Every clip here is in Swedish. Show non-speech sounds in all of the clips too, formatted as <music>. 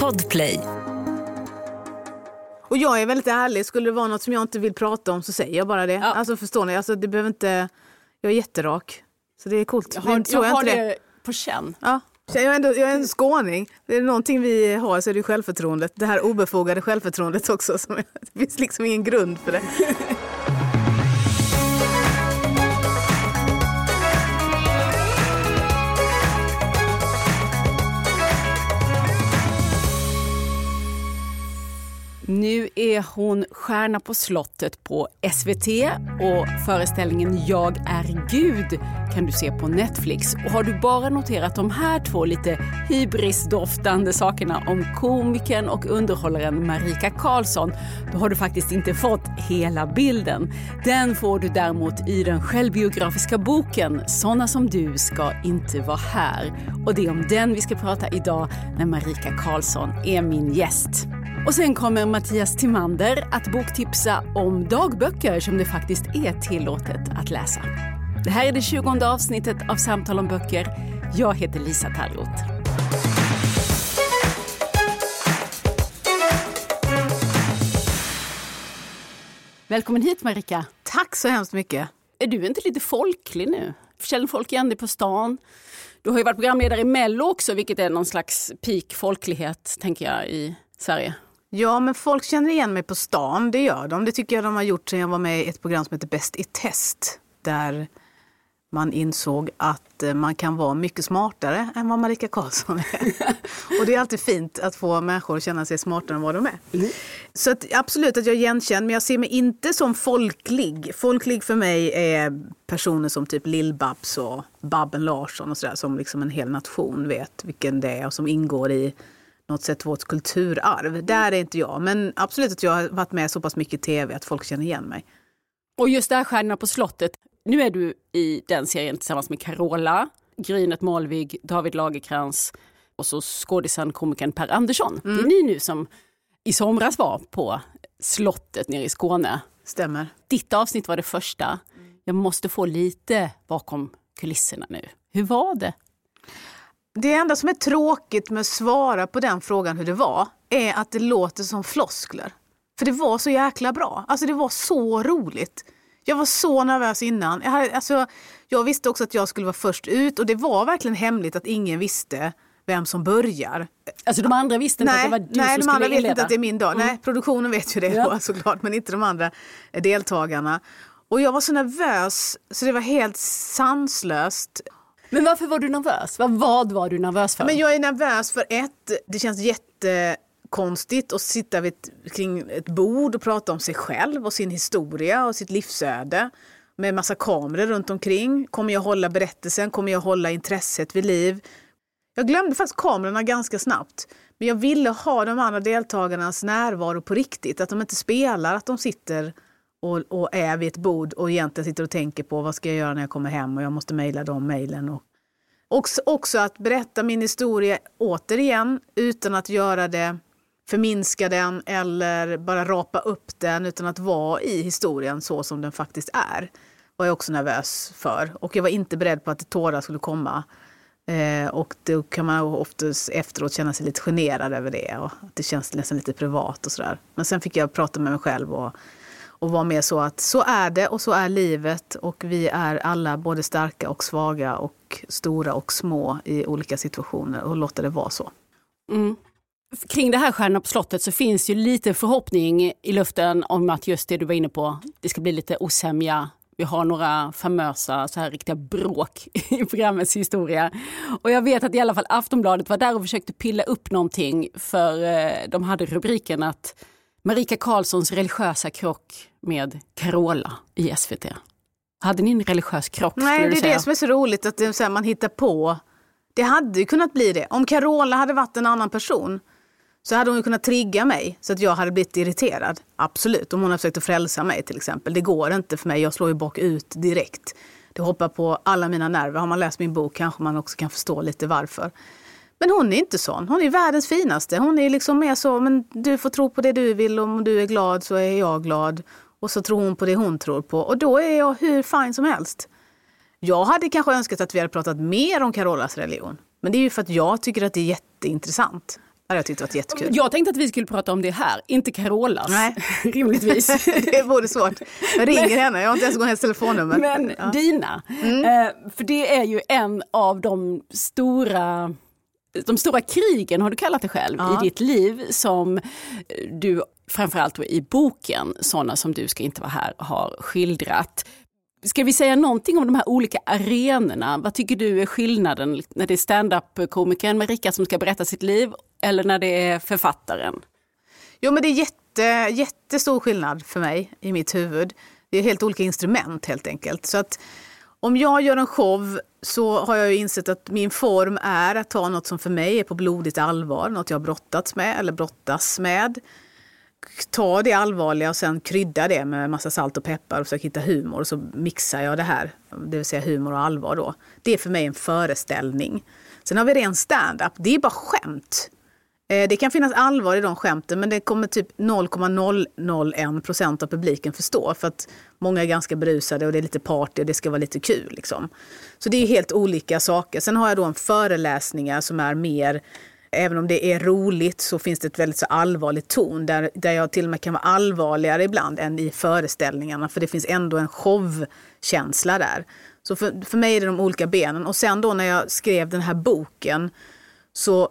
Podplay. Och jag är väldigt ärlig. Skulle det vara något som jag inte vill prata om så säger jag bara det. Ja. Alltså förstår ni? Alltså, det behöver inte... Jag är jätterak. Så det är coolt. Jag har, tror jag har inte det på känn. Ja. Jag är, ändå, jag är en skåning. Det är någonting vi har så är det självförtroendet. Det här obefogade självförtroendet också. Som <laughs> det finns liksom ingen grund för det. Nu är hon stjärna på slottet på SVT och föreställningen Jag är Gud kan du se på Netflix. Och har du bara noterat de här två lite hybrisdoftande sakerna om komikern och underhållaren Marika Karlsson, då har du faktiskt inte fått hela bilden. Den får du däremot i den självbiografiska boken Såna som du ska inte vara här. Och det är om den vi ska prata idag när Marika Karlsson är min gäst. Och sen kommer Mattias Timander att boktipsa om dagböcker som det faktiskt är tillåtet att läsa. Det här är det 20 avsnittet av Samtal om böcker. Jag heter Lisa Tallroth. Välkommen hit Marika. Tack så hemskt mycket. Är du inte lite folklig nu? Känner folk igen dig på stan? Du har ju varit programledare i Mello också, vilket är någon slags peak folklighet, tänker jag, i Sverige. Ja, men folk känner igen mig på stan. Det gör de. Det tycker jag de har gjort sen jag var med i ett program som heter Bäst i test. Där man insåg att eh, man kan vara mycket smartare än vad Marika Karlsson är. <laughs> och det är alltid fint att få människor att känna sig smartare än vad de är. Så att, absolut att jag är igenkänd, men jag ser mig inte som folklig. Folklig för mig är personer som typ Lill-Babs och Babben Larsson och sådär, som liksom en hel nation vet vilken det är och som ingår i något sätt vårt kulturarv. Där är inte jag, men absolut att jag har varit med så pass mycket i tv att folk känner igen mig. Och just det här Stjärnorna på slottet, nu är du i den serien tillsammans med Carola, Grynet Målvig, David Lagerkrans och så skådisen komikern Per Andersson. Det är ni nu som i somras var på slottet nere i Skåne. Stämmer. Ditt avsnitt var det första. Jag måste få lite bakom kulisserna nu. Hur var det? Det enda som är tråkigt med att svara på den frågan hur det var är att det låter som floskler. För det var så jäkla bra. Alltså det var så roligt. Jag var så nervös innan. Jag, hade, alltså, jag visste också att jag skulle vara först ut och det var verkligen hemligt att ingen visste vem som börjar. Alltså de andra visste inte Nej, att det var du nej som de andra skulle vet inleda. inte att det är min dag. Nej, produktionen vet ju det Ja. då, såklart, men inte de andra deltagarna. Och jag var så nervös så det var helt sanslöst. Men varför var du nervös? Vad, vad var du nervös för? Men jag är nervös för ett, det känns jättekonstigt att sitta vid ett, kring ett bord och prata om sig själv och sin historia och sitt livsöde med massa kameror runt omkring. Kommer jag hålla berättelsen? Kommer jag hålla intresset vid liv? Jag glömde faktiskt kamerorna ganska snabbt. Men jag ville ha de andra deltagarnas närvaro på riktigt. Att de inte spelar, att de sitter och, och är vid ett bord och egentligen sitter och tänker på vad ska jag göra när jag kommer hem och jag måste mejla de mejlen. Och också, också att berätta min historia återigen utan att göra det, förminska den eller bara rapa upp den utan att vara i historien så som den faktiskt är. var jag också nervös för. Och jag var inte beredd på att tårar skulle komma. Eh, och då kan man oftast efteråt känna sig lite generad över det och att det känns nästan lite privat och sådär. Men sen fick jag prata med mig själv och, och vara med så att så är det och så är livet och vi är alla både starka och svaga och stora och små i olika situationer och låta det vara så. Mm. Kring det här Stjärnorna på slottet så finns ju lite förhoppning i luften om att just det du var inne på, det ska bli lite osämja. Vi har några famösa så här riktiga bråk <laughs> i programmets historia. Och jag vet att i alla fall Aftonbladet var där och försökte pilla upp någonting för eh, de hade rubriken att Marika Karlssons religiösa krock med Carola i SVT. Hade ni en religiös krock? Nej, det är det som är så roligt att det här, man hittar på. Det hade ju kunnat bli det. Om Carola hade varit en annan person så hade hon ju kunnat trigga mig så att jag hade blivit irriterad. Absolut, om hon har försökt att frälsa mig till exempel. Det går inte för mig, jag slår ju bak ut direkt. Det hoppar på alla mina nerver. Har man läst min bok kanske man också kan förstå lite varför. Men hon är inte sån. Hon är världens finaste. Hon är liksom mer så, men du får tro på det du vill. Om du är glad så är jag glad. Och så tror hon på det hon tror på. Och då är jag hur fin som helst. Jag hade kanske önskat att vi hade pratat mer om Carolas religion. Men det är ju för att jag tycker att det är jätteintressant. Det jag tyckte var jättekul. Jag tänkte att vi skulle prata om det här, inte Carolas. Nej. <laughs> Rimligtvis. <laughs> det vore svårt. Jag ringer Men, henne, jag har inte ens hennes telefonnummer. Men ja. dina, mm. eh, för det är ju en av de stora de stora krigen har du kallat det själv ja. i ditt liv som du framförallt i boken Sådana som du ska inte vara här har skildrat. Ska vi säga någonting om de här olika arenorna? Vad tycker du är skillnaden när det är stand-up-komikern Marika som ska berätta sitt liv eller när det är författaren? Jo men det är jätte, jättestor skillnad för mig i mitt huvud. Det är helt olika instrument helt enkelt. Så att om jag gör en show så har jag insett att min form är att ta något som för mig är på blodigt allvar, något jag har brottats med eller brottas med ta det allvarliga och sen krydda det med massa salt och peppar och försöka hitta humor. Och så mixar jag det här, det vill säga humor och allvar då. Det är för mig en föreställning. Sen har vi ren stand-up, det är bara skämt. Eh, det kan finnas allvar i de skämten men det kommer typ 0,001 procent av publiken förstå för att många är ganska berusade och det är lite party och det ska vara lite kul. Liksom. Så det är helt olika saker. Sen har jag då en föreläsningar som är mer även om det är roligt så finns det ett väldigt så allvarligt ton där, där jag till och med kan vara allvarligare ibland än i föreställningarna för det finns ändå en showkänsla där. Så för, för mig är det de olika benen. Och sen då när jag skrev den här boken så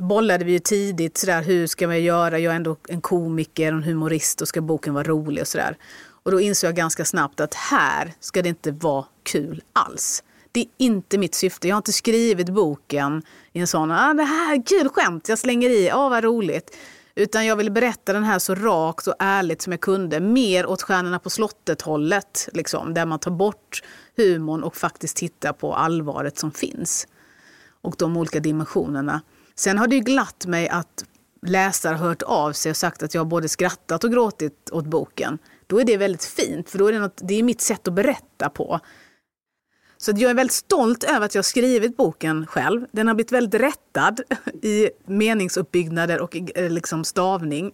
bollade vi ju tidigt sådär, hur ska man göra? Jag är ändå en komiker, en humorist och ska boken vara rolig och sådär. Och då insåg jag ganska snabbt att här ska det inte vara kul alls. Det är inte mitt syfte. Jag har inte skrivit boken i en sån, ah, det här är kul skämt, jag slänger i, ah, vad roligt. Utan jag ville berätta den här så rakt och ärligt som jag kunde. Mer åt Stjärnorna på slottet-hållet, liksom, där man tar bort humorn och faktiskt tittar på allvaret som finns. Och de olika dimensionerna. Sen har det ju glatt mig att läsare har hört av sig och sagt att jag både skrattat och gråtit åt boken. Då är det väldigt fint, för då är det, något, det är mitt sätt att berätta på. Så jag är väldigt stolt över att jag skrivit boken själv. Den har blivit väldigt rättad <laughs> i meningsuppbyggnader och eh, liksom stavning.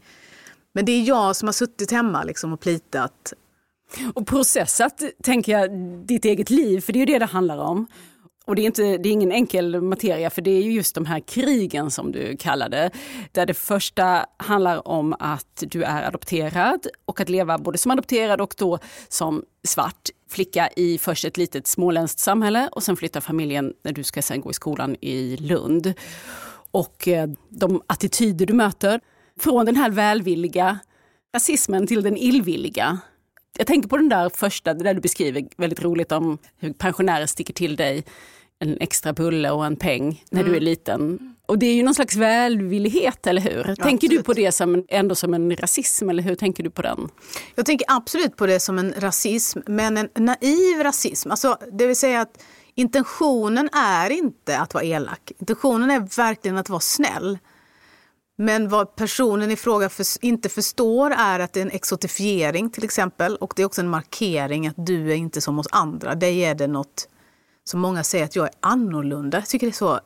Men det är jag som har suttit hemma liksom och plitat. Och processat, tänker jag, ditt eget liv, för det är ju det det handlar om. Och det är, inte, det är ingen enkel materia för det är ju just de här krigen som du kallar det. Där det första handlar om att du är adopterad och att leva både som adopterad och då som svart flicka i först ett litet småländskt samhälle och sen flyttar familjen när du ska sen gå i skolan i Lund. Och eh, de attityder du möter, från den här välvilliga rasismen till den illvilliga. Jag tänker på den där första, det där du beskriver väldigt roligt om hur pensionärer sticker till dig en extra bulle och en peng när mm. du är liten. Och det är ju någon slags välvillighet, eller hur? Ja, tänker absolut. du på det som ändå som en rasism, eller hur tänker du på den? Jag tänker absolut på det som en rasism, men en naiv rasism. Alltså, det vill säga att intentionen är inte att vara elak. Intentionen är verkligen att vara snäll. Men vad personen i fråga för, inte förstår är att det är en exotifiering till exempel. Och det är också en markering att du är inte som oss andra. Dig är det något som många säger att jag är annorlunda. Jag tycker det är så,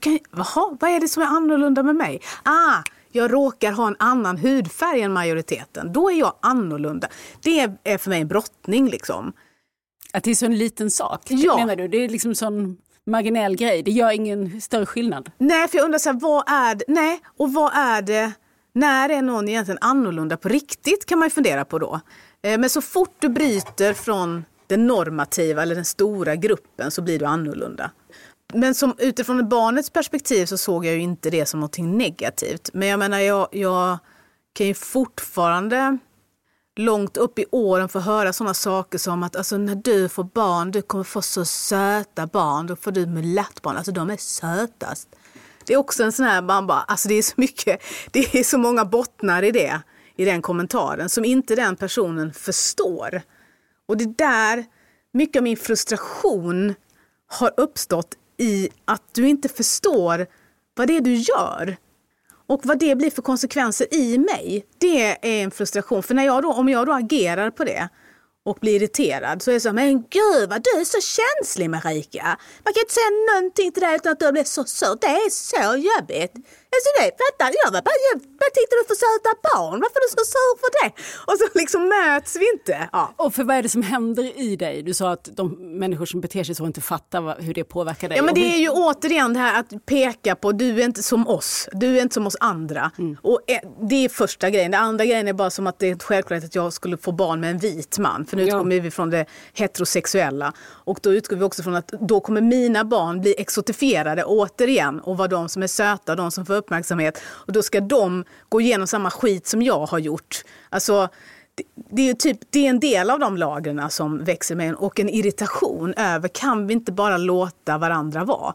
kan, vaha, vad är det som är annorlunda med mig? Ah, jag råkar ha en annan hudfärg än majoriteten. Då är jag annorlunda. Det är för mig en brottning liksom. Att det är så en liten sak? Ja. Menar du? Det är liksom sån marginell grej. Det gör ingen större skillnad? Nej, för jag undrar så här, vad är det? Nej, och vad är det? När är någon egentligen annorlunda på riktigt kan man ju fundera på då. Eh, men så fort du bryter från den normativa eller den stora gruppen så blir du annorlunda. Men som, utifrån barnets perspektiv så såg jag ju inte det som något negativt. Men jag menar, jag, jag kan ju fortfarande långt upp i åren få höra sådana saker som att alltså, när du får barn, du kommer få så söta barn, då får du mulattbarn, alltså de är sötast. Det är också en sån här, man bara, alltså det är så mycket, <laughs> det är så många bottnar i det, i den kommentaren som inte den personen förstår. Och det där, mycket av min frustration har uppstått i att du inte förstår vad det är du gör. Och vad det blir för konsekvenser i mig, det är en frustration. För när jag då, om jag då agerar på det och blir irriterad så är det så men gud vad du är så känslig Marika. Man kan inte säga någonting till dig utan att du blir så sur. Det är så jobbigt. Alltså det fattar jag. Bara, jag bara tittar du för söta barn? Varför är du så sur för det? Och så liksom möts vi inte. Ja. Och för vad är det som händer i dig? Du sa att de människor som beter sig så inte fattar hur det påverkar dig. Ja men det är ju återigen det här att peka på du är inte som oss. Du är inte som oss andra. Mm. Och det är första grejen. Det andra grejen är bara som att det är självklart att jag skulle få barn med en vit man. För nu utgår ja. vi från det heterosexuella. Och då utgår vi också från att då kommer mina barn bli exotifierade återigen och vara de som är söta, de som får uppmärksamhet. Och då ska de gå igenom samma skit som jag har gjort. Alltså, det, det är typ, det är en del av de lagren som växer med en och en irritation över kan vi inte bara låta varandra vara?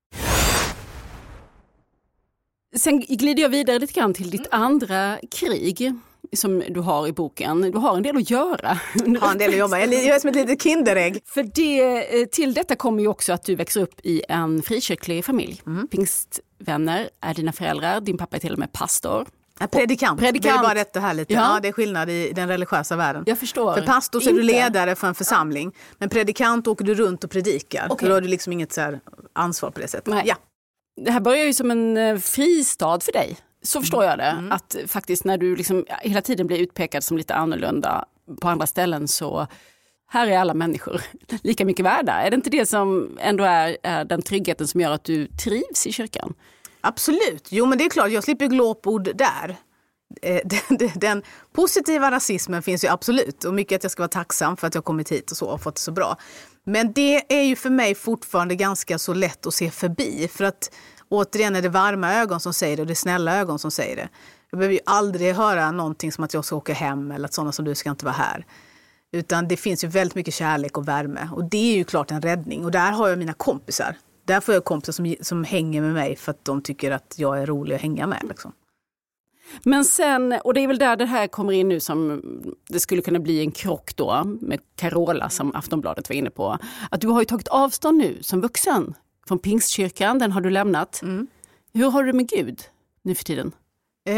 Sen glider jag vidare lite grann till ditt andra krig som du har i boken. Du har en del att göra. <laughs> Har en del att jobba Jag är som ett litet Kinderägg. För det, eh, till detta kommer ju också att du växer upp i en frikyrklig familj. Mm. Pingstvänner är dina föräldrar, din pappa är till och med pastor. Ja, predikant. predikant. Det är bara detta här lite. Ja. ja. det är skillnad i den religiösa världen. Jag förstår. För pastor så är du ledare för en församling. Men predikant åker du runt och predikar. Okay. Då har du liksom inget så ansvar på det sättet. Nej. Ja. Det här börjar ju som en eh, fristad för dig. Så förstår jag det. Mm. Att faktiskt när du liksom hela tiden blir utpekad som lite annorlunda på andra ställen så här är alla människor <laughs> lika mycket värda. Är det inte det som ändå är, är den tryggheten som gör att du trivs i kyrkan? Absolut. Jo men det är klart, jag slipper glåpord där. Eh, <laughs> den, den, den, positiva rasismen finns ju absolut och mycket att jag ska vara tacksam för att jag kommit hit och så och fått det så bra. Men det är ju för mig fortfarande ganska så lätt att se förbi för att återigen är det varma ögon som säger det och det är snälla ögon som säger det. Jag behöver ju aldrig höra någonting som att jag ska åka hem eller att sådana som du ska inte vara här. Utan det finns ju väldigt mycket kärlek och värme och det är ju klart en räddning och där har jag mina kompisar. Där får jag kompisar som, som hänger med mig för att de tycker att jag är rolig att hänga med. Liksom. Men sen, och det är väl där det här kommer in nu som det skulle kunna bli en krock då med Carola som Aftonbladet var inne på. Att du har ju tagit avstånd nu som vuxen från Pingstkyrkan, den har du lämnat. Mm. Hur har du med Gud nu för tiden? Eh,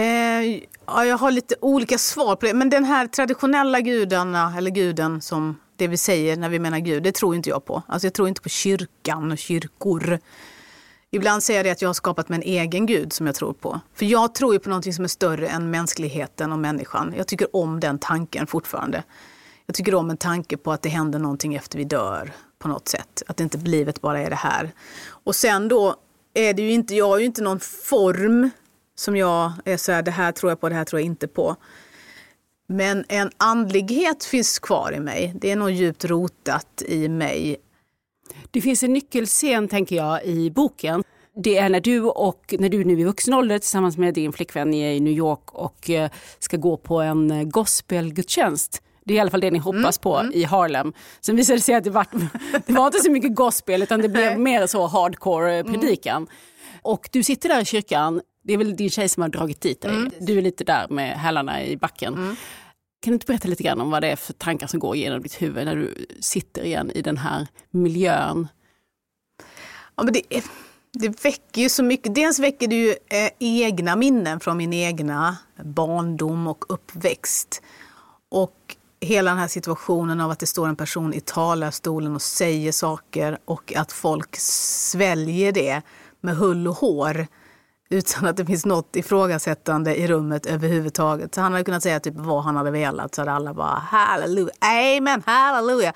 ja, jag har lite olika svar på det, men den här traditionella gudarna, eller guden som det vi säger när vi menar Gud, det tror inte jag på. Alltså jag tror inte på kyrkan och kyrkor. Ibland säger jag att jag har skapat mig en egen gud som jag tror på. För jag tror ju på någonting som är större än mänskligheten och människan. Jag tycker om den tanken fortfarande. Jag tycker om en tanke på att det händer någonting efter vi dör på något sätt. Att inte livet bara är det här. Och sen då är det ju inte, jag har ju inte någon form som jag är så här, det här tror jag på, det här tror jag inte på. Men en andlighet finns kvar i mig. Det är nog djupt rotat i mig. Det finns en nyckelscen, tänker jag, i boken. Det är när du och när du nu i vuxen ålder tillsammans med din flickvän är i New York och eh, ska gå på en gospelgudstjänst. Det är i alla fall det ni hoppas på mm. i Harlem. Sen visade det sig att det var, <laughs> det var inte så mycket gospel utan det blev mer så hardcore eh. Mm. Och du sitter där i kyrkan, det är väl din tjej som har dragit dit dig. Mm. Du är lite där med hälarna i backen. Kan du inte berätta lite grann om vad det är för tankar som går genom ditt huvud när du sitter igen i den här miljön? Ja, men det, det väcker ju så mycket. Dels väcker det ju eh, egna minnen från min egna barndom och uppväxt. Och hela den här situationen av att det står en person i talarstolen och säger saker och att folk sväljer det med hull och hår utan att det finns något ifrågasättande i rummet överhuvudtaget. Så han hade kunnat säga typ vad han hade velat så hade alla bara halleluja, amen, halleluja.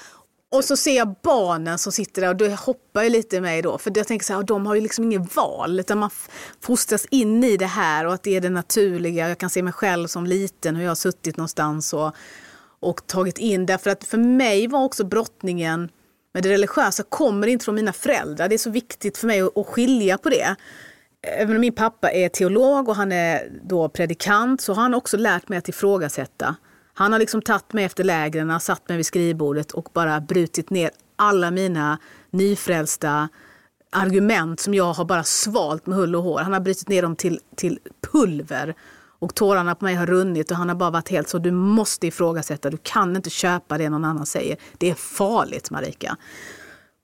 Och så ser jag barnen som sitter där och det hoppar ju lite i mig då. För jag tänker så här, de har ju liksom inget val utan man fostras in i det här och att det är det naturliga. Jag kan se mig själv som liten, hur jag har suttit någonstans och, och tagit in. Därför att för mig var också brottningen med det religiösa kommer inte från mina föräldrar. Det är så viktigt för mig att skilja på det även om min pappa är teolog och han är då predikant så har han också lärt mig att ifrågasätta. Han har liksom tagit mig efter lägren, satt mig vid skrivbordet och bara brutit ner alla mina nyfrälsta argument som jag har bara svalt med hull och hår. Han har brutit ner dem till, till pulver. Och tårarna på mig har runnit och han har bara varit helt så, du måste ifrågasätta, du kan inte köpa det någon annan säger. Det är farligt Marika.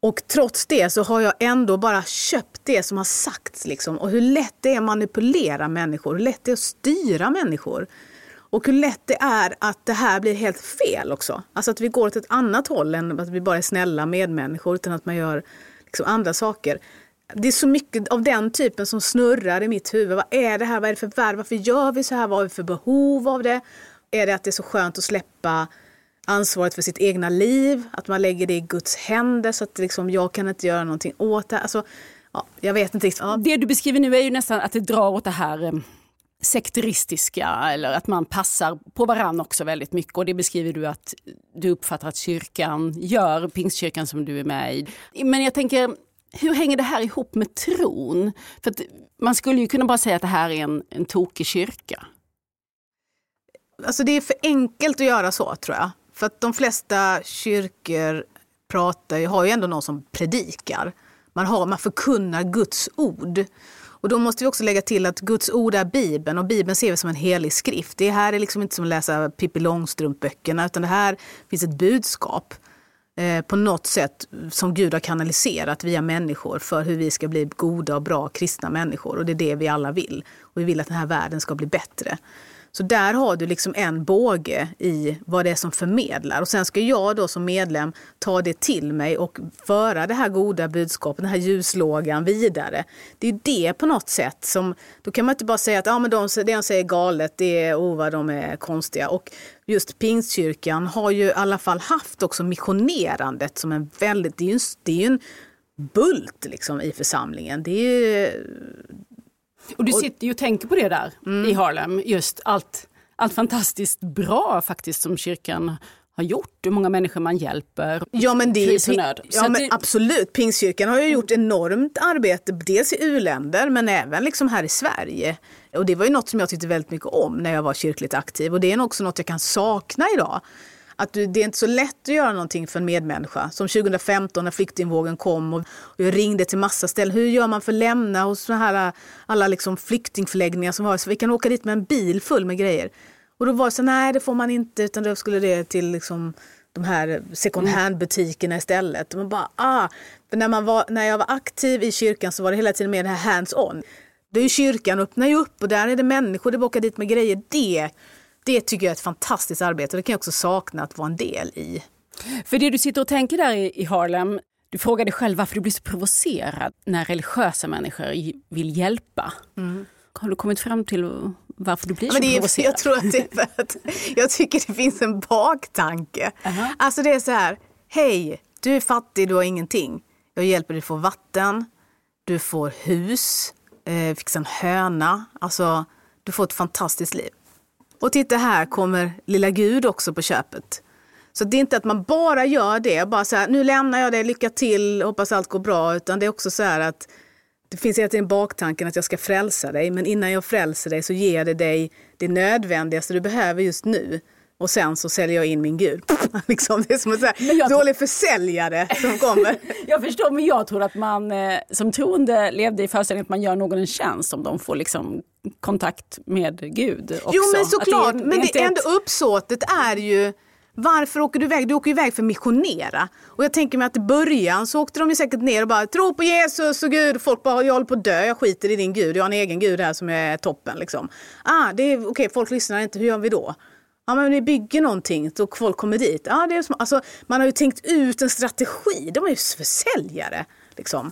Och trots det så har jag ändå bara köpt det som har sagts. Liksom. Och hur lätt det är att manipulera människor, hur lätt det är att styra människor. Och hur lätt det är att det här blir helt fel också. Alltså att vi går åt ett annat håll än att vi bara är snälla medmänniskor utan att man gör liksom andra saker. Det är så mycket av den typen som snurrar i mitt huvud. Vad är det här? Vad är det för värld? Varför gör vi så här? Vad har vi för behov av det? Är det att det är så skönt att släppa ansvaret för sitt egna liv? Att man lägger det i Guds händer så att liksom, jag kan inte göra någonting åt det. Alltså, ja, jag vet inte riktigt. Ja. Det du beskriver nu är ju nästan att det drar åt det här eh, sekteristiska eller att man passar på varann också väldigt mycket. Och det beskriver du att du uppfattar att kyrkan gör, pingstkyrkan som du är med i. Men jag tänker, hur hänger det här ihop med tron? För man skulle ju kunna bara säga att det här är en, en tokig kyrka. Alltså det är för enkelt att göra så tror jag. För att de flesta kyrkor pratar, har ju ändå någon som predikar. Man, har, man förkunnar Guds ord. Och då måste vi också lägga till att Guds ord är Bibeln och Bibeln ser vi som en helig skrift. Det här är liksom inte som att läsa Pippi Långstrump-böckerna utan det här finns ett budskap eh, på något sätt som Gud har kanaliserat via människor för hur vi ska bli goda och bra kristna människor. Och det är det vi alla vill. Och vi vill att den här världen ska bli bättre. Så där har du liksom en båge i vad det är som förmedlar. Och sen ska jag då som medlem ta det till mig och föra det här goda budskapet, den här ljuslågan vidare. Det är det på något sätt som, då kan man inte bara säga att ah, men de, det de säger är galet, det är oh vad de är konstiga. Och just Pingstkyrkan har ju i alla fall haft också missionerandet som en väldigt, det är ju en, det är en bult liksom i församlingen. Det är ju, och du sitter ju och tänker på det där mm. i Harlem, just allt, allt fantastiskt bra faktiskt som kyrkan har gjort, hur många människor man hjälper. Ja men, det, ja, men det, absolut, Pingstkyrkan har ju gjort enormt arbete, dels i uländer men även liksom här i Sverige. Och det var ju något som jag tyckte väldigt mycket om när jag var kyrkligt aktiv och det är också något jag kan sakna idag att du, det är inte så lätt att göra någonting för en medmänniska. Som 2015 när flyktingvågen kom och, och jag ringde till massa ställen. Hur gör man för att lämna hos så här, alla liksom flyktingförläggningar som har så vi kan åka dit med en bil full med grejer. Och då var det så nej det får man inte utan då skulle det till liksom de här second hand-butikerna istället. Och man bara, ah. För när, man var, när jag var aktiv i kyrkan så var det hela tiden med det här hands-on. Det är ju kyrkan öppnar ju upp och där är det människor, det åka dit med grejer. Det det tycker jag är ett fantastiskt arbete och det kan jag också sakna att vara en del i. För det du sitter och tänker där i Harlem, du frågar dig själv varför du blir så provocerad när religiösa människor vill hjälpa. Mm. Har du kommit fram till varför du blir ja, så är, provocerad? Jag tror att det är för att jag tycker det finns en baktanke. Uh -huh. Alltså det är så här, hej, du är fattig, du har ingenting. Jag hjälper dig få vatten, du får hus, eh, fixa en höna. Alltså, du får ett fantastiskt liv. Och titta här kommer lilla Gud också på köpet. Så det är inte att man bara gör det, bara så här, nu lämnar jag dig, lycka till, hoppas allt går bra, utan det är också så här att det finns hela tiden baktanken att jag ska frälsa dig, men innan jag frälser dig så ger det dig det nödvändigaste du behöver just nu. Och sen så säljer jag in min gud. <laughs> liksom, det är som en jag... dålig försäljare som kommer. <laughs> jag förstår, men jag tror att man eh, som troende levde i föreställningen att man gör någon en tjänst om de får liksom kontakt med Gud. Också. Jo men såklart, det är, men det är ändå ett... uppsåtet är ju varför åker du iväg? Du åker iväg för att missionera. Och jag tänker mig att i början så åkte de ju säkert ner och bara tro på Jesus och Gud. Folk bara, jag håller på att dö, jag skiter i din Gud, jag har en egen Gud här som är toppen. Liksom. Ah, det är okej, okay, folk lyssnar inte, hur gör vi då? Ja, men ni bygger någonting så folk kommer dit. Ja, det är som, alltså, man har ju tänkt ut en strategi. De är ju försäljare. Liksom.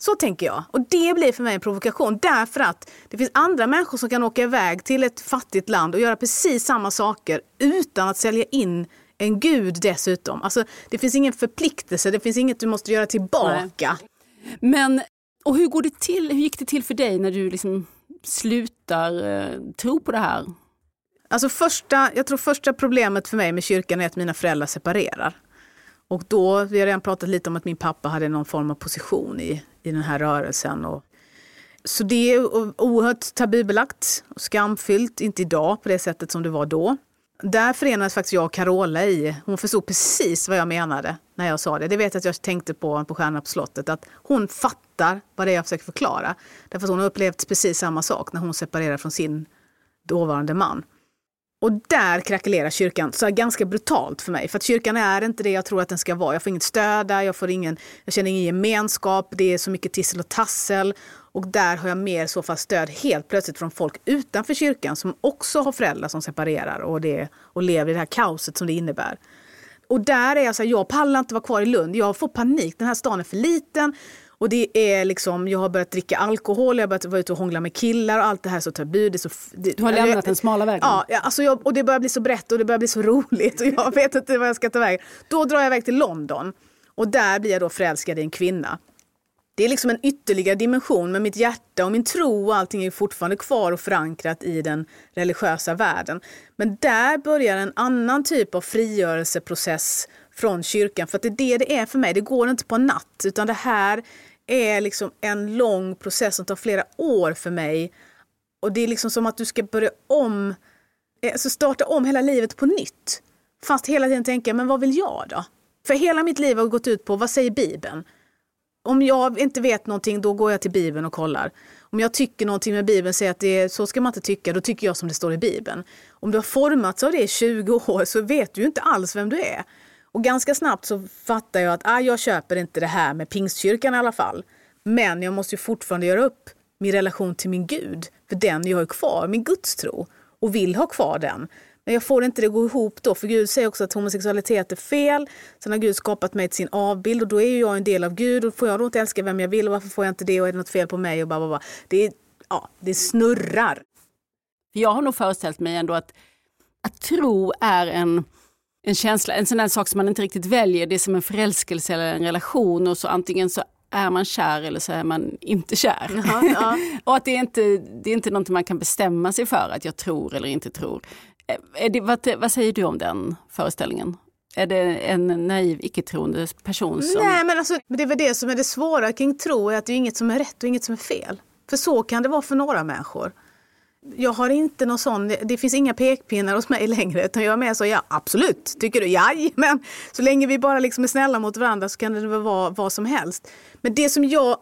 Så tänker jag. Och det blir för mig en provokation därför att det finns andra människor som kan åka iväg till ett fattigt land och göra precis samma saker utan att sälja in en gud dessutom. Alltså, det finns ingen förpliktelse, det finns inget du måste göra tillbaka. Nej. Men, och hur går det till? Hur gick det till för dig när du liksom slutar eh, tro på det här? Alltså första, jag tror första problemet för mig med kyrkan är att mina föräldrar separerar. Och då, vi har redan pratat lite om att min pappa hade någon form av position i, i den här rörelsen. Och, så det är oerhört tabubelagt och skamfyllt, inte idag på det sättet som det var då. Där förenades faktiskt jag och Carola i. Hon förstod precis vad jag menade när jag sa det. Det vet jag att jag tänkte på på Stjärnorna på slottet. Att hon fattar vad det är jag försöker förklara. Därför att hon har upplevt precis samma sak när hon separerade från sin dåvarande man. Och där krackelerar kyrkan så ganska brutalt för mig. För att kyrkan är inte det jag tror att den ska vara. Jag får inget stöd där, jag, får ingen, jag känner ingen gemenskap, det är så mycket tissel och tassel. Och där har jag mer så fall stöd helt plötsligt från folk utanför kyrkan som också har föräldrar som separerar och, det, och lever i det här kaoset som det innebär. Och där är jag så här, jag pallar inte vara kvar i Lund. Jag får panik. Den här stan är för liten. Och det är liksom, jag har börjat dricka alkohol, jag har börjat vara ute och hångla med killar och allt det här är så tabu. Det är så, det, du har lämnat jag, den smala vägen? Ja, alltså jag, och det börjar bli så brett och det börjar bli så <laughs> roligt och jag vet inte vad jag ska ta vägen. Då drar jag iväg till London och där blir jag då förälskad i en kvinna. Det är liksom en ytterligare dimension, men mitt hjärta och min tro och allting är fortfarande kvar och förankrat i den religiösa världen. Men där börjar en annan typ av frigörelseprocess från kyrkan, för att det är det det är för mig. Det går inte på natt, utan det här är liksom en lång process som tar flera år för mig. Och det är liksom som att du ska börja om, eh, alltså starta om hela livet på nytt. Fast hela tiden tänka, men vad vill jag då? För hela mitt liv har gått ut på, vad säger Bibeln? Om jag inte vet någonting, då går jag till Bibeln och kollar. Om jag tycker någonting med Bibeln, säger att det är, så ska man inte tycka, då tycker jag som det står i Bibeln. Om du har formats av det i 20 år så vet du ju inte alls vem du är. Och ganska snabbt så fattar jag att ah, jag köper inte det här med pingstkyrkan i alla fall. Men jag måste ju fortfarande göra upp min relation till min Gud. För den jag har kvar, min gudstro. Och vill ha kvar den. Men jag får inte det att gå ihop då, för Gud säger också att homosexualitet är fel. Sen har Gud skapat mig till sin avbild och då är ju jag en del av Gud. Och får jag då inte älska vem jag vill och varför får jag inte det och är det något fel på mig? Och bara, bara. Det, är, ja, det snurrar. Jag har nog föreställt mig ändå att, att tro är en en känsla, en sån där sak som man inte riktigt väljer. Det är som en förälskelse eller en relation och så antingen så är man kär eller så är man inte kär. Ja, ja. <laughs> och att det är, inte, det är inte någonting man kan bestämma sig för att jag tror eller inte tror. Eh, det, vad, vad säger du om den föreställningen? Är det en naiv, icke-troende person som... Nej, men alltså, det är väl det som är det svåra kring tro, är att det är inget som är rätt och inget som är fel. För så kan det vara för några människor jag har inte någon sån, det finns inga pekpinnar hos mig längre utan jag är med så ja absolut, tycker du? jaj, men så länge vi bara liksom är snälla mot varandra så kan det väl vara vad som helst. Men det som jag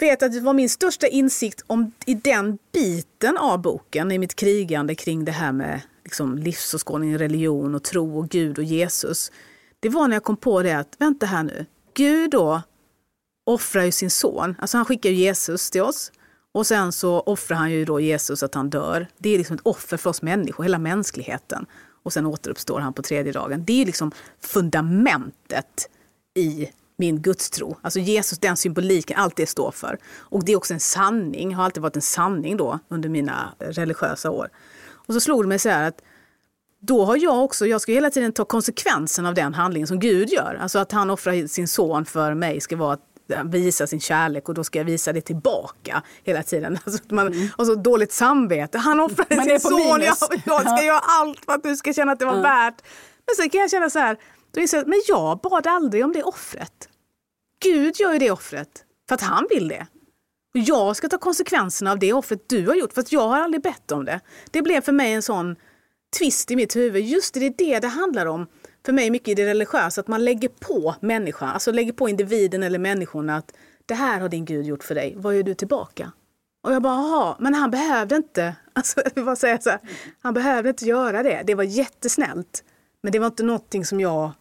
vet att det var min största insikt om i den biten av boken, i mitt krigande kring det här med liksom livsåskådning, religion och tro och Gud och Jesus. Det var när jag kom på det att, vänta här nu, Gud då offrar ju sin son, alltså han skickar Jesus till oss. Och sen så offrar han ju då Jesus att han dör. Det är liksom ett offer för oss människor, hela mänskligheten. Och sen återuppstår han på tredje dagen. Det är liksom fundamentet i min gudstro. Alltså Jesus, den symboliken, allt det står för. Och det är också en sanning, har alltid varit en sanning då under mina religiösa år. Och så slog det mig så här att då har jag också, jag ska hela tiden ta konsekvensen av den handlingen som Gud gör. Alltså att han offrar sin son för mig ska vara att visa sin kärlek och då ska jag visa det tillbaka hela tiden. <laughs> Alltså man mm. har så dåligt samvete. Han offrade sin son, jag, jag ska göra allt för att du ska känna att det var mm. värt. Men sen kan jag känna så här, då inser jag, men jag bad aldrig om det offret. Gud gör ju det offret för att han vill det. Och jag ska ta konsekvenserna av det offret du har gjort för att jag har aldrig bett om det. Det blev för mig en sån twist i mitt huvud. Just det, det är det det handlar om för mig mycket i det religiösa, att man lägger på människan, alltså lägger på individen eller människorna att det här har din Gud gjort för dig, vad gör du tillbaka? Och jag bara, jaha, men han behövde inte, <laughs> alltså, jag bara säga så här, han behövde inte göra det. Det var jättesnällt. Men det var inte någonting som jag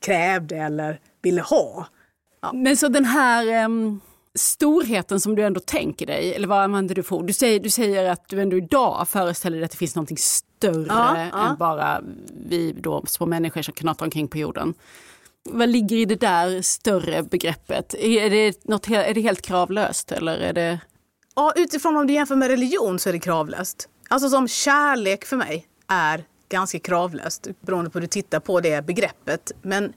krävde eller ville ha. Ja. Men så den här um, storheten som du ändå tänker dig, eller vad använder du för Du säger, du säger att du ändå idag föreställer dig att det finns någonting större ja, ja. än bara vi då små människor som knatar omkring på jorden. Vad ligger i det där större begreppet? Är det, något, är det helt kravlöst eller är det? Ja, utifrån om du jämför med religion så är det kravlöst. Alltså som kärlek för mig är ganska kravlöst beroende på hur du tittar på det begreppet. Men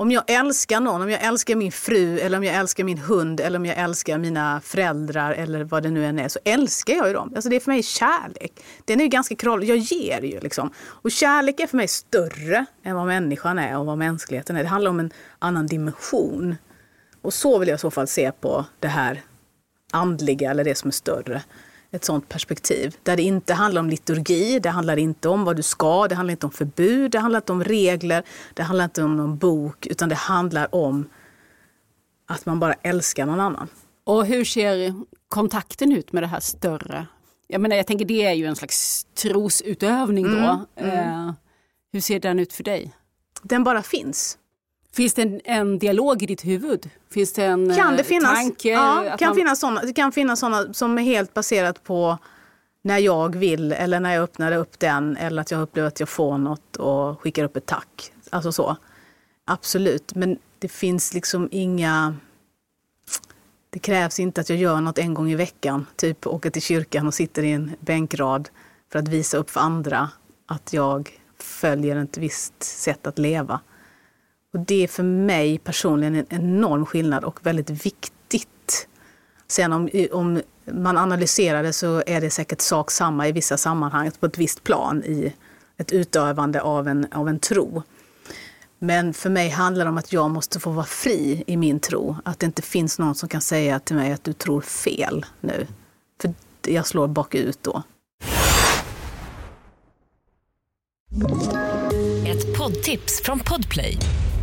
om jag älskar någon, om jag älskar min fru eller om jag älskar min hund eller om jag älskar mina föräldrar eller vad det nu än är, så älskar jag ju dem. Alltså det är för mig kärlek. Den är ju ganska kravlig. Jag ger ju liksom. Och kärlek är för mig större än vad människan är och vad mänskligheten är. Det handlar om en annan dimension. Och så vill jag i så fall se på det här andliga eller det som är större ett sånt perspektiv. Där det inte handlar om liturgi, det handlar inte om vad du ska, det handlar inte om förbud, det handlar inte om regler, det handlar inte om någon bok, utan det handlar om att man bara älskar någon annan. Och hur ser kontakten ut med det här större? Jag menar, jag tänker det är ju en slags trosutövning då. Mm, mm. Eh, hur ser den ut för dig? Den bara finns. Finns det en, en, dialog i ditt huvud? Finns det en kan det eh, finnas, tanke? Ja, kan man... finnas såna, det kan finnas sådana som är helt baserat på när jag vill eller när jag öppnar upp den eller att jag upplever att jag får något och skickar upp ett tack. Alltså så. Absolut, men det finns liksom inga... Det krävs inte att jag gör något en gång i veckan, typ åker till kyrkan och sitter i en bänkrad för att visa upp för andra att jag följer ett visst sätt att leva. Och det är för mig personligen en enorm skillnad och väldigt viktigt. Sen om, om man analyserar det så är det säkert sak samma i vissa sammanhang på ett visst plan i ett utövande av en, av en tro. Men för mig handlar det om att jag måste få vara fri i min tro. Att det inte finns någon som kan säga till mig att du tror fel nu. För jag slår bakut då. Ett poddtips från Podplay.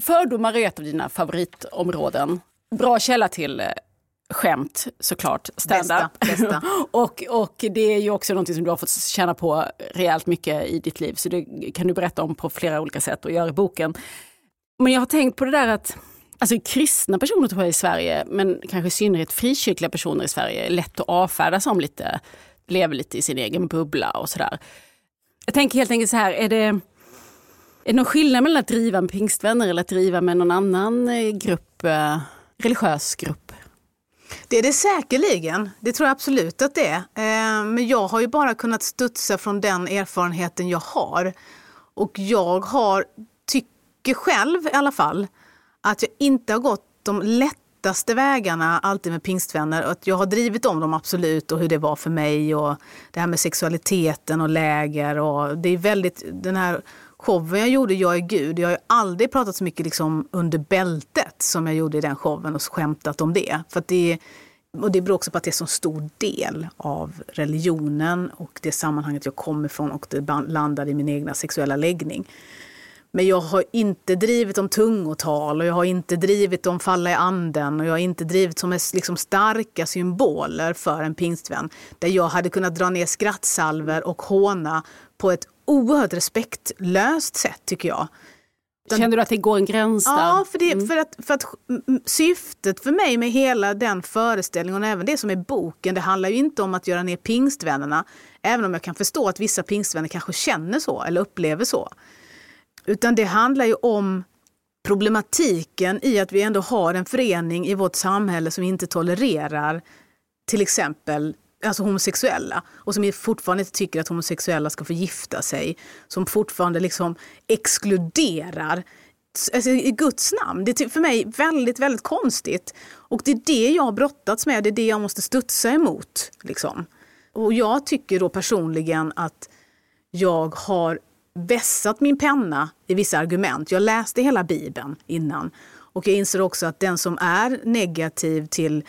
Fördomar är ett av dina favoritområden. Bra källa till eh, skämt såklart, stand-up. <laughs> och, och det är ju också något som du har fått känna på rejält mycket i ditt liv, så det kan du berätta om på flera olika sätt och göra i boken. Men jag har tänkt på det där att Alltså kristna personer tror jag i Sverige, men kanske i synnerhet frikyrkliga personer i Sverige, är lätt att avfärda som lite, lever lite i sin egen bubbla och sådär. Jag tänker helt enkelt så här, är det, är det någon skillnad mellan att driva med pingstvänner eller att driva med någon annan eh, grupp, eh, religiös grupp? Det är det säkerligen. Det tror jag absolut att det är. Eh, men jag har ju bara kunnat studsa från den erfarenheten jag har. Och jag har, tycker själv i alla fall, att jag inte har gått de lättaste vägarna alltid med pingstvänner. Att jag har drivit om dem absolut och hur det var för mig och det här med sexualiteten och läger. Och det är väldigt, den här showen jag gjorde, Jag är Gud, jag har aldrig pratat så mycket liksom under bältet som jag gjorde i den showen och skämtat om det. För det, och det beror också på att det är en så stor del av religionen och det sammanhanget jag kommer ifrån och det landar i min egna sexuella läggning. Men jag har inte drivit om tungotal och jag har inte drivit om falla i anden och jag har inte drivit som liksom starka symboler för en pingstvän. Där jag hade kunnat dra ner skrattsalver och håna på ett oerhört respektlöst sätt tycker jag. Känner du att det går en gräns där? Ja, för, det, mm. för, att, för att syftet för mig med hela den föreställningen och även det som är boken, det handlar ju inte om att göra ner pingstvännerna, även om jag kan förstå att vissa pingstvänner kanske känner så eller upplever så. Utan det handlar ju om problematiken i att vi ändå har en förening i vårt samhälle som inte tolererar till exempel alltså homosexuella och som fortfarande inte tycker att homosexuella ska få gifta sig. Som fortfarande liksom exkluderar alltså i Guds namn. Det är för mig väldigt, väldigt konstigt. Och det är det jag har brottats med, det är det jag måste studsa emot. Liksom. Och jag tycker då personligen att jag har vässat min penna i vissa argument. Jag läste hela Bibeln innan. Och jag inser också att den som är negativ till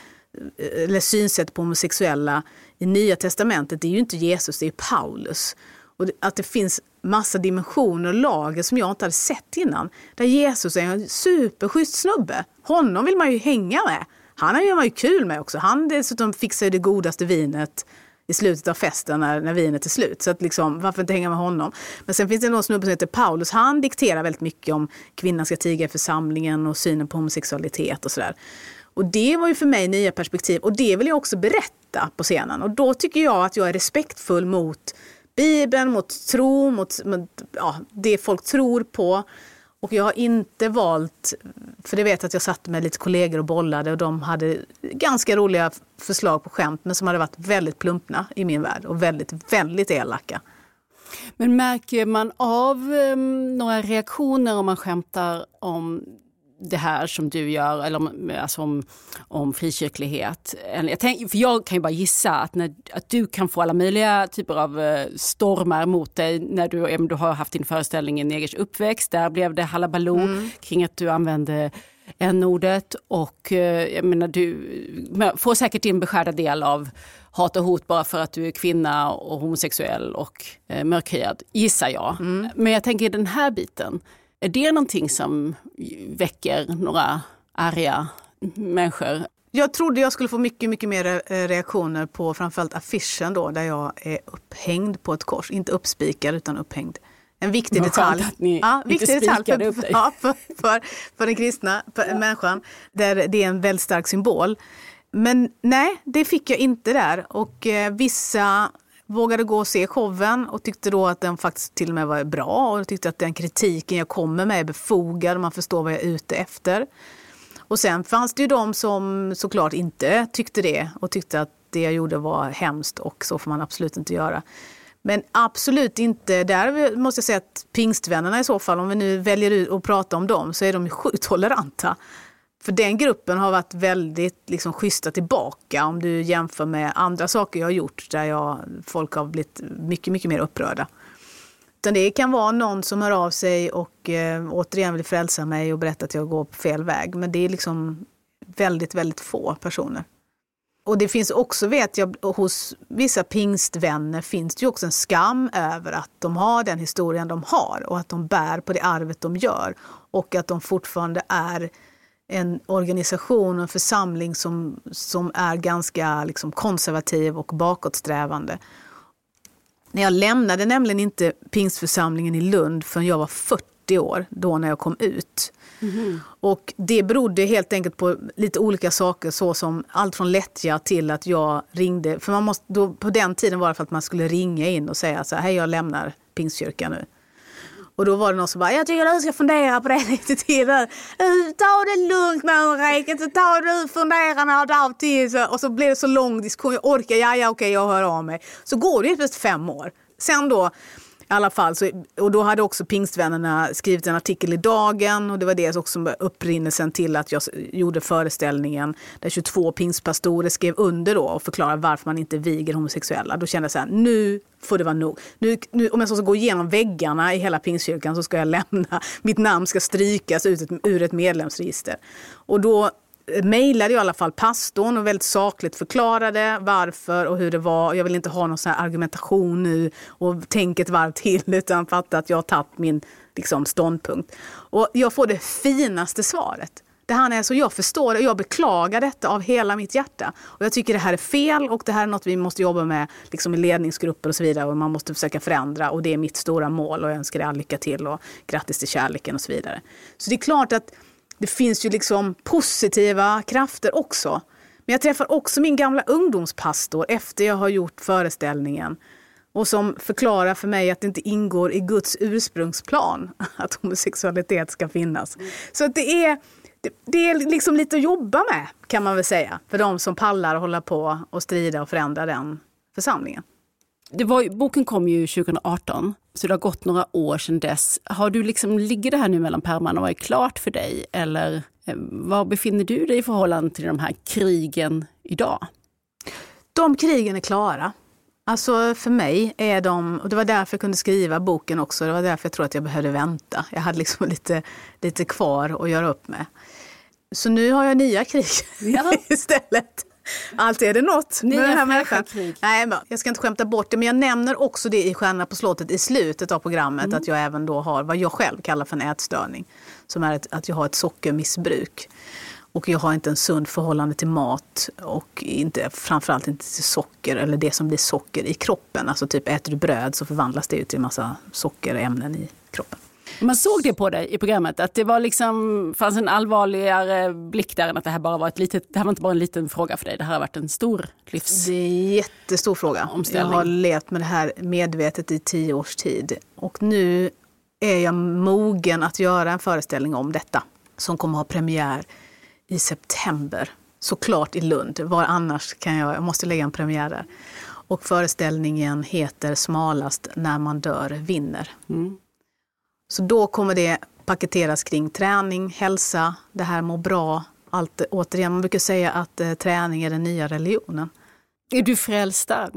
eh, eller synsätt på homosexuella i Nya Testamentet, det är ju inte Jesus, det är Paulus. Och att det finns massa dimensioner och lager som jag inte hade sett innan. Där Jesus är en superschysst snubbe. Honom vill man ju hänga med. Han har man ju kul med också. Han dessutom fixar ju det godaste vinet i slutet av festen när, när vinet är slut. Så att liksom, varför inte hänga med honom? Men sen finns det någon snubbe som heter Paulus. Han dikterar väldigt mycket om kvinnan ska tiga i församlingen och synen på homosexualitet och sådär. Och det var ju för mig nya perspektiv och det vill jag också berätta på scenen. Och då tycker jag att jag är respektfull mot Bibeln, mot tro, mot, mot ja, det folk tror på. Och jag har inte valt, för det vet jag att jag satt med lite kollegor och bollade och de hade ganska roliga förslag på skämt men som hade varit väldigt plumpna i min värld och väldigt, väldigt elaka. Men märker man av um, några reaktioner om man skämtar om det här som du gör, eller om, alltså om, om frikyrklighet. Jag, tänk, för jag kan ju bara gissa att, när, att du kan få alla möjliga typer av uh, stormar mot dig när du, även du har haft din föreställning i Negers uppväxt. Där blev det halabaloo mm. kring att du använde n-ordet och uh, jag menar, du får säkert din beskärda del av hat och hot bara för att du är kvinna och homosexuell och uh, mörkhyad, gissar jag. Mm. Men jag tänker den här biten, är det någonting som väcker några arga människor? Jag trodde jag skulle få mycket, mycket mer eh, reaktioner på framförallt affischen då, där jag är upphängd på ett kors. Inte uppspikad utan upphängd. En viktig detalj. Att ni ja, viktig detalj för, upp dig. <laughs> Ja, för, för, för den kristna för ja. människan. Där det är en väldigt stark symbol. Men nej, det fick jag inte där. Och eh, vissa vågade gå och se showen och tyckte då att den faktiskt till och med var bra och tyckte att den kritiken jag kommer med är befogad, och man förstår vad jag är ute efter. Och sen fanns det ju de som såklart inte tyckte det och tyckte att det jag gjorde var hemskt och så får man absolut inte göra. Men absolut inte, där måste jag säga att pingstvännerna i så fall, om vi nu väljer ut att prata om dem, så är de sjukt toleranta. För den gruppen har varit väldigt liksom, schyssta tillbaka om du jämför med andra saker jag har gjort där jag, folk har blivit mycket, mycket mer upprörda. Utan det kan vara någon som hör av sig och eh, återigen vill frälsa mig och berätta att jag går på fel väg. Men det är liksom väldigt, väldigt få personer. Och det finns också, vet jag, hos vissa pingstvänner finns det ju också en skam över att de har den historien de har och att de bär på det arvet de gör. Och att de fortfarande är en organisation och en församling som, som är ganska liksom konservativ och bakåtsträvande. Jag lämnade nämligen inte pingstförsamlingen i Lund förrän jag var 40 år, då när jag kom ut. Mm. Och det berodde helt enkelt på lite olika saker, såsom allt från lättja till att jag ringde. För man måste, då, på den tiden var det för att man skulle ringa in och säga så här, hej jag lämnar pingstkyrkan nu. Och då var det någon som bara, jag tycker du ska fundera på det <laughs> lite till nu. Ta det lugnt med Ulrika, ta du fundera några dagar till. Och så blev det så lång diskussion, jag orkar, ja ja okej jag hör av mig. Så går det ju fem år. Sen då alla fall, så, och då hade också pingstvännerna skrivit en artikel i Dagen och det var det också upprinnelsen till att jag gjorde föreställningen där 22 pingstpastorer skrev under då och förklarade varför man inte viger homosexuella. Då kände jag så här, nu får det vara nog. Nu, nu, om jag ska gå igenom väggarna i hela pingstkyrkan så ska jag <laughs> lämna, mitt namn ska strykas ut ett, ur ett medlemsregister. Och då mejlade jag i alla fall pastorn och väldigt sakligt förklarade varför och hur det var. Jag vill inte ha någon sån argumentation nu och tänk ett varv till utan fatta att jag har tagit min liksom, ståndpunkt. Och jag får det finaste svaret. Det här är så jag förstår det och jag beklagar detta av hela mitt hjärta. Och jag tycker det här är fel och det här är något vi måste jobba med liksom i ledningsgrupper och så vidare och man måste försöka förändra och det är mitt stora mål och jag önskar dig all lycka till och grattis till kärleken och så vidare. Så det är klart att det finns ju liksom positiva krafter också. Men jag träffar också min gamla ungdomspastor efter jag har gjort föreställningen och som förklarar för mig att det inte ingår i Guds ursprungsplan <laughs> att homosexualitet ska finnas. Så att det är, det, det, är liksom lite att jobba med kan man väl säga för de som pallar hålla på och strida och förändra den församlingen. Det var, boken kom ju 2018, så det har gått några år sedan dess. Har du liksom, ligger det här nu mellan pärmarna och är klart för dig? Eller eh, var befinner du dig i förhållande till de här krigen idag? De krigen är klara. Alltså för mig är de, och det var därför jag kunde skriva boken också, det var därför jag tror att jag behövde vänta. Jag hade liksom <laughs> lite, lite kvar att göra upp med. Så nu har jag nya krig ja. <laughs> istället. Alltid är det något med den här människan. Nej, jag ska inte skämta bort det, men jag nämner också det i Stjärnorna på slottet i slutet av programmet, mm. att jag även då har vad jag själv kallar för en ätstörning. Som är ett, att jag har ett sockermissbruk. Och jag har inte en sund förhållande till mat och inte, framförallt inte till socker eller det som blir socker i kroppen. Alltså typ äter du bröd så förvandlas det till massa sockerämnen i kroppen. Man såg det på dig i programmet, att det var liksom, fanns en allvarligare blick där än att det här bara var ett litet, det här var inte bara en liten fråga för dig, det här har varit en stor livs... Det är en jättestor fråga. Jag har levt med det här medvetet i tio års tid. Och nu är jag mogen att göra en föreställning om detta som kommer ha premiär i september. Såklart i Lund. Var annars kan jag, jag måste lägga en premiär där. Och föreställningen heter Smalast när man dör vinner. Mm. Så då kommer det paketeras kring träning, hälsa, det här må bra. Allt, återigen, man brukar säga att eh, träning är den nya religionen. Är du frälst där?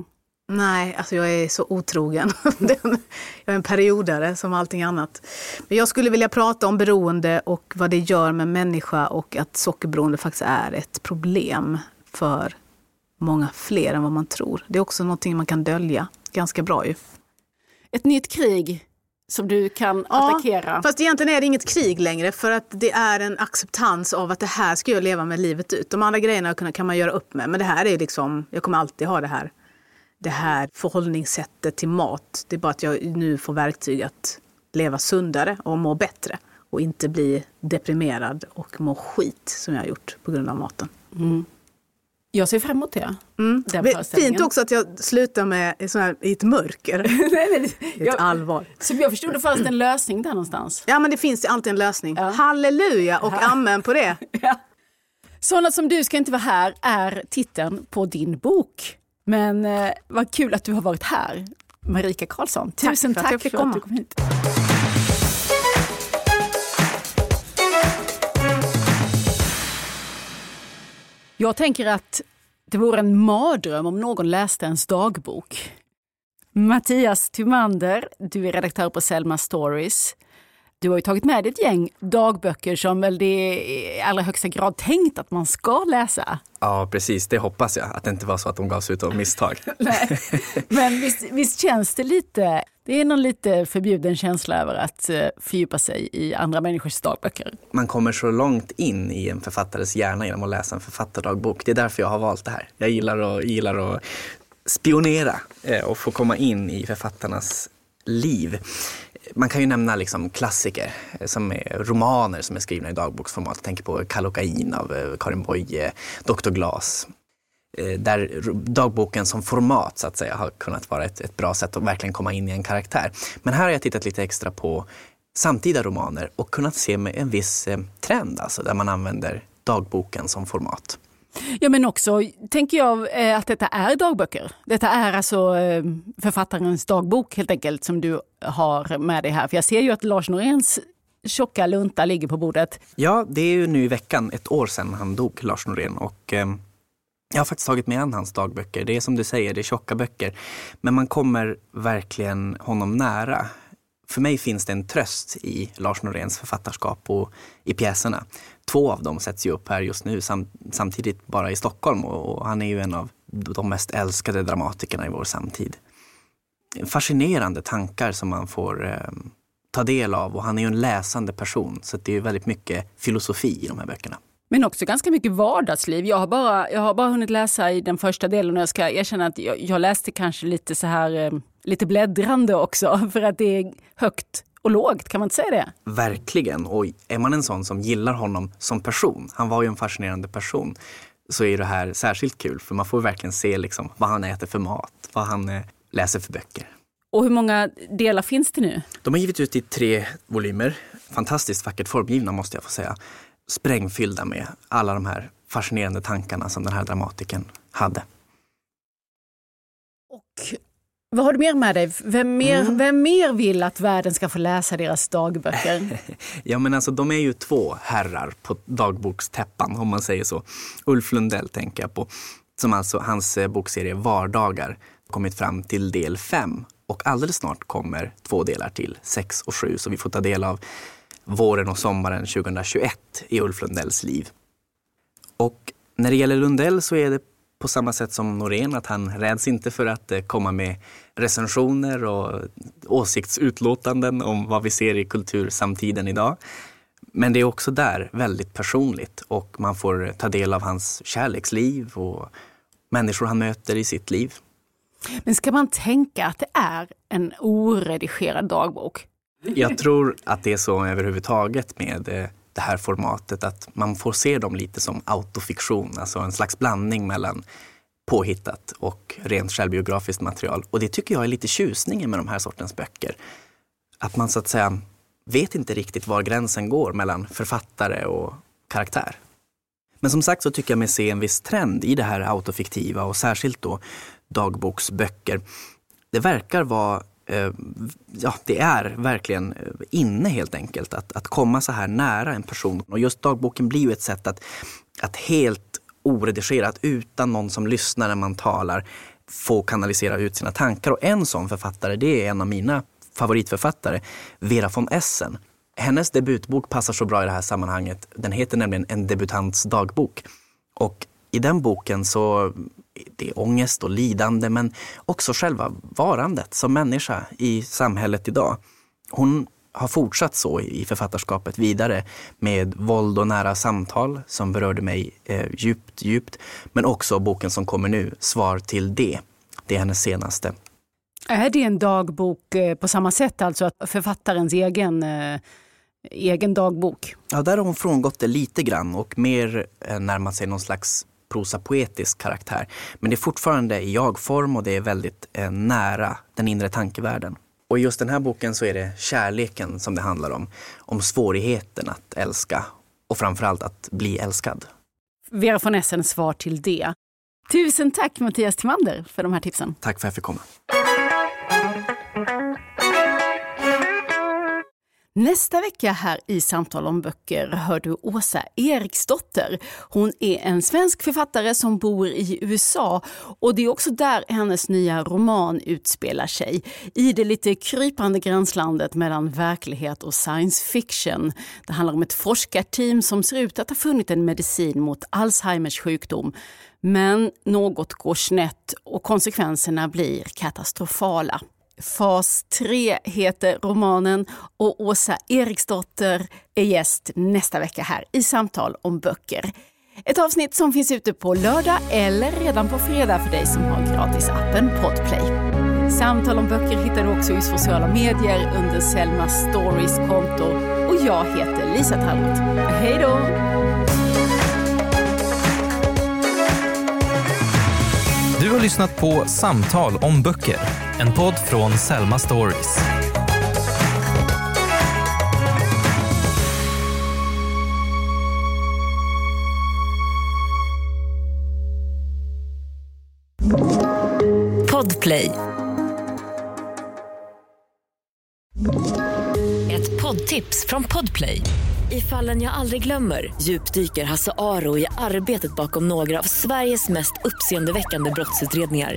Nej, alltså jag är så otrogen. <laughs> jag är en periodare som allting annat. Men jag skulle vilja prata om beroende och vad det gör med människa och att sockerberoende faktiskt är ett problem för många fler än vad man tror. Det är också någonting man kan dölja ganska bra ju. Ett nytt krig som du kan ja, attackera. Fast egentligen är det inget krig längre för att det är en acceptans av att det här ska jag leva med livet ut. De andra grejerna kan man göra upp med men det här är liksom, jag kommer alltid ha det här, det här förhållningssättet till mat. Det är bara att jag nu får verktyg att leva sundare och må bättre och inte bli deprimerad och må skit som jag har gjort på grund av maten. Mm. Jag ser fram emot det. Mm. Fint också att jag slutar med sån här, i ett mörker. <laughs> nej, nej, ett jag, allvar. Som jag förstod det fanns det en lösning där någonstans. Ja men det finns alltid en lösning. Ja. Halleluja och ja. amen på det. <laughs> ja. Sådana som du ska inte vara här är titeln på din bok. Men eh, vad kul att du har varit här. Marika Karlsson, tusen tack, tack för att, för att du kom hit. Jag tänker att det vore en mardröm om någon läste ens dagbok. Mattias Timander, du är redaktör på Selma Stories. Du har ju tagit med dig ett gäng dagböcker som väl det är i allra högsta grad tänkt att man ska läsa. Ja, precis. Det hoppas jag. Att det inte var så att de gavs ut av misstag. <laughs> Nej. Men visst, visst, känns det lite... Det är någon lite förbjuden känsla över att uh, fördjupa sig i andra människors dagböcker. Man kommer så långt in i en författares hjärna genom att läsa en författardagbok. Det är därför jag har valt det här. Jag gillar att, gillar att spionera eh, och få komma in i författarnas liv. Man kan ju nämna liksom klassiker eh, som är romaner som är skrivna i dagboksformat. Jag tänker på Kallocain av eh, Karin Boye, Dr. Glas. Eh, där dagboken som format så att säga har kunnat vara ett, ett bra sätt att verkligen komma in i en karaktär. Men här har jag tittat lite extra på samtida romaner och kunnat se med en viss trend, alltså där man använder dagboken som format. Ja men också tänker jag eh, att detta är dagböcker. Detta är alltså eh, författarens dagbok helt enkelt som du har med dig här. För jag ser ju att Lars Noréns tjocka lunta ligger på bordet. Ja, det är ju nu i veckan ett år sedan han dog, Lars Norén. Och, eh, jag har faktiskt tagit med an hans dagböcker. Det är som du säger, det är tjocka böcker. Men man kommer verkligen honom nära. För mig finns det en tröst i Lars Noréns författarskap och i pjäserna. Två av dem sätts ju upp här just nu sam samtidigt bara i Stockholm och, och han är ju en av de mest älskade dramatikerna i vår samtid fascinerande tankar som man får eh, ta del av och han är ju en läsande person så det är väldigt mycket filosofi i de här böckerna. Men också ganska mycket vardagsliv. Jag har bara, jag har bara hunnit läsa i den första delen och jag ska erkänna att jag, jag läste kanske lite så här, eh, lite bläddrande också <laughs> för att det är högt och lågt, kan man inte säga det? Verkligen, och är man en sån som gillar honom som person, han var ju en fascinerande person, så är det här särskilt kul för man får verkligen se liksom vad han äter för mat, vad han eh, läser för böcker. Och hur många delar finns det nu? De har givit ut i tre volymer. Fantastiskt vackert formgivna måste jag få säga. Sprängfyllda med alla de här fascinerande tankarna som den här dramatiken hade. Och vad har du mer med dig? Vem mer, mm. vem mer vill att världen ska få läsa deras dagböcker? <laughs> ja men alltså de är ju två herrar på dagbokstäppan om man säger så. Ulf Lundell tänker jag på. Som alltså hans eh, bokserie Vardagar kommit fram till del 5 och alldeles snart kommer två delar till, 6 och 7, så vi får ta del av våren och sommaren 2021 i Ulf Lundells liv. Och när det gäller Lundell så är det på samma sätt som Norén, att han räds inte för att eh, komma med recensioner och åsiktsutlåtanden om vad vi ser i kultursamtiden idag. Men det är också där väldigt personligt och man får ta del av hans kärleksliv och människor han möter i sitt liv. Men ska man tänka att det är en oredigerad dagbok? Jag tror att det är så överhuvudtaget med eh, det här formatet att man får se dem lite som autofiktion, alltså en slags blandning mellan påhittat och rent självbiografiskt material. Och det tycker jag är lite tjusningen med de här sortens böcker. Att man så att säga vet inte riktigt var gränsen går mellan författare och karaktär. Men som sagt så tycker jag mig se en viss trend i det här autofiktiva och särskilt då dagboksböcker. Det verkar vara Eh, ja, det är verkligen eh, inne helt enkelt att, att komma så här nära en person. Och just dagboken blir ju ett sätt att, att helt oredigerat, utan någon som lyssnar när man talar, få kanalisera ut sina tankar. Och en sån författare, det är en av mina favoritförfattare, Vera von Essen. Hennes debutbok passar så bra i det här sammanhanget. Den heter nämligen En debutants dagbok. Och i den boken så det är ångest och lidande men också själva varandet som människa i samhället idag. Hon har fortsatt så i författarskapet vidare med våld och nära samtal som berörde mig eh, djupt, djupt. Men också boken som kommer nu, Svar till det. Det är hennes senaste. Är det en dagbok eh, på samma sätt, alltså att författarens egen, eh, egen dagbok? Ja, där har hon frångått det lite grann och mer eh, närmat sig någon slags prosapoetisk karaktär. Men det är fortfarande i jag-form och det är väldigt eh, nära den inre tankevärlden. Och i just den här boken så är det kärleken som det handlar om. Om svårigheten att älska och framförallt att bli älskad. Vera von Essen svar till det. Tusen tack Mattias Timander för de här tipsen. Tack för att jag fick komma. Nästa vecka här i Samtal om böcker hör du Åsa Eriksdotter. Hon är en svensk författare som bor i USA och det är också där hennes nya roman utspelar sig. I det lite krypande gränslandet mellan verklighet och science fiction. Det handlar om ett forskarteam som ser ut att ha funnit en medicin mot Alzheimers sjukdom. Men något går snett och konsekvenserna blir katastrofala. Fas 3 heter romanen och Åsa Eriksdotter är gäst nästa vecka här i Samtal om böcker. Ett avsnitt som finns ute på lördag eller redan på fredag för dig som har gratisappen Podplay. Samtal om böcker hittar du också i sociala medier under Selma Stories konto och jag heter Lisa Tallroth. Hej då! Du har lyssnat på Samtal om böcker, en podd från Selma Stories. Podplay. Ett poddtips från Podplay. I fallen jag aldrig glömmer djupdyker Hasse Aro i arbetet bakom några av Sveriges mest uppseendeväckande brottsutredningar.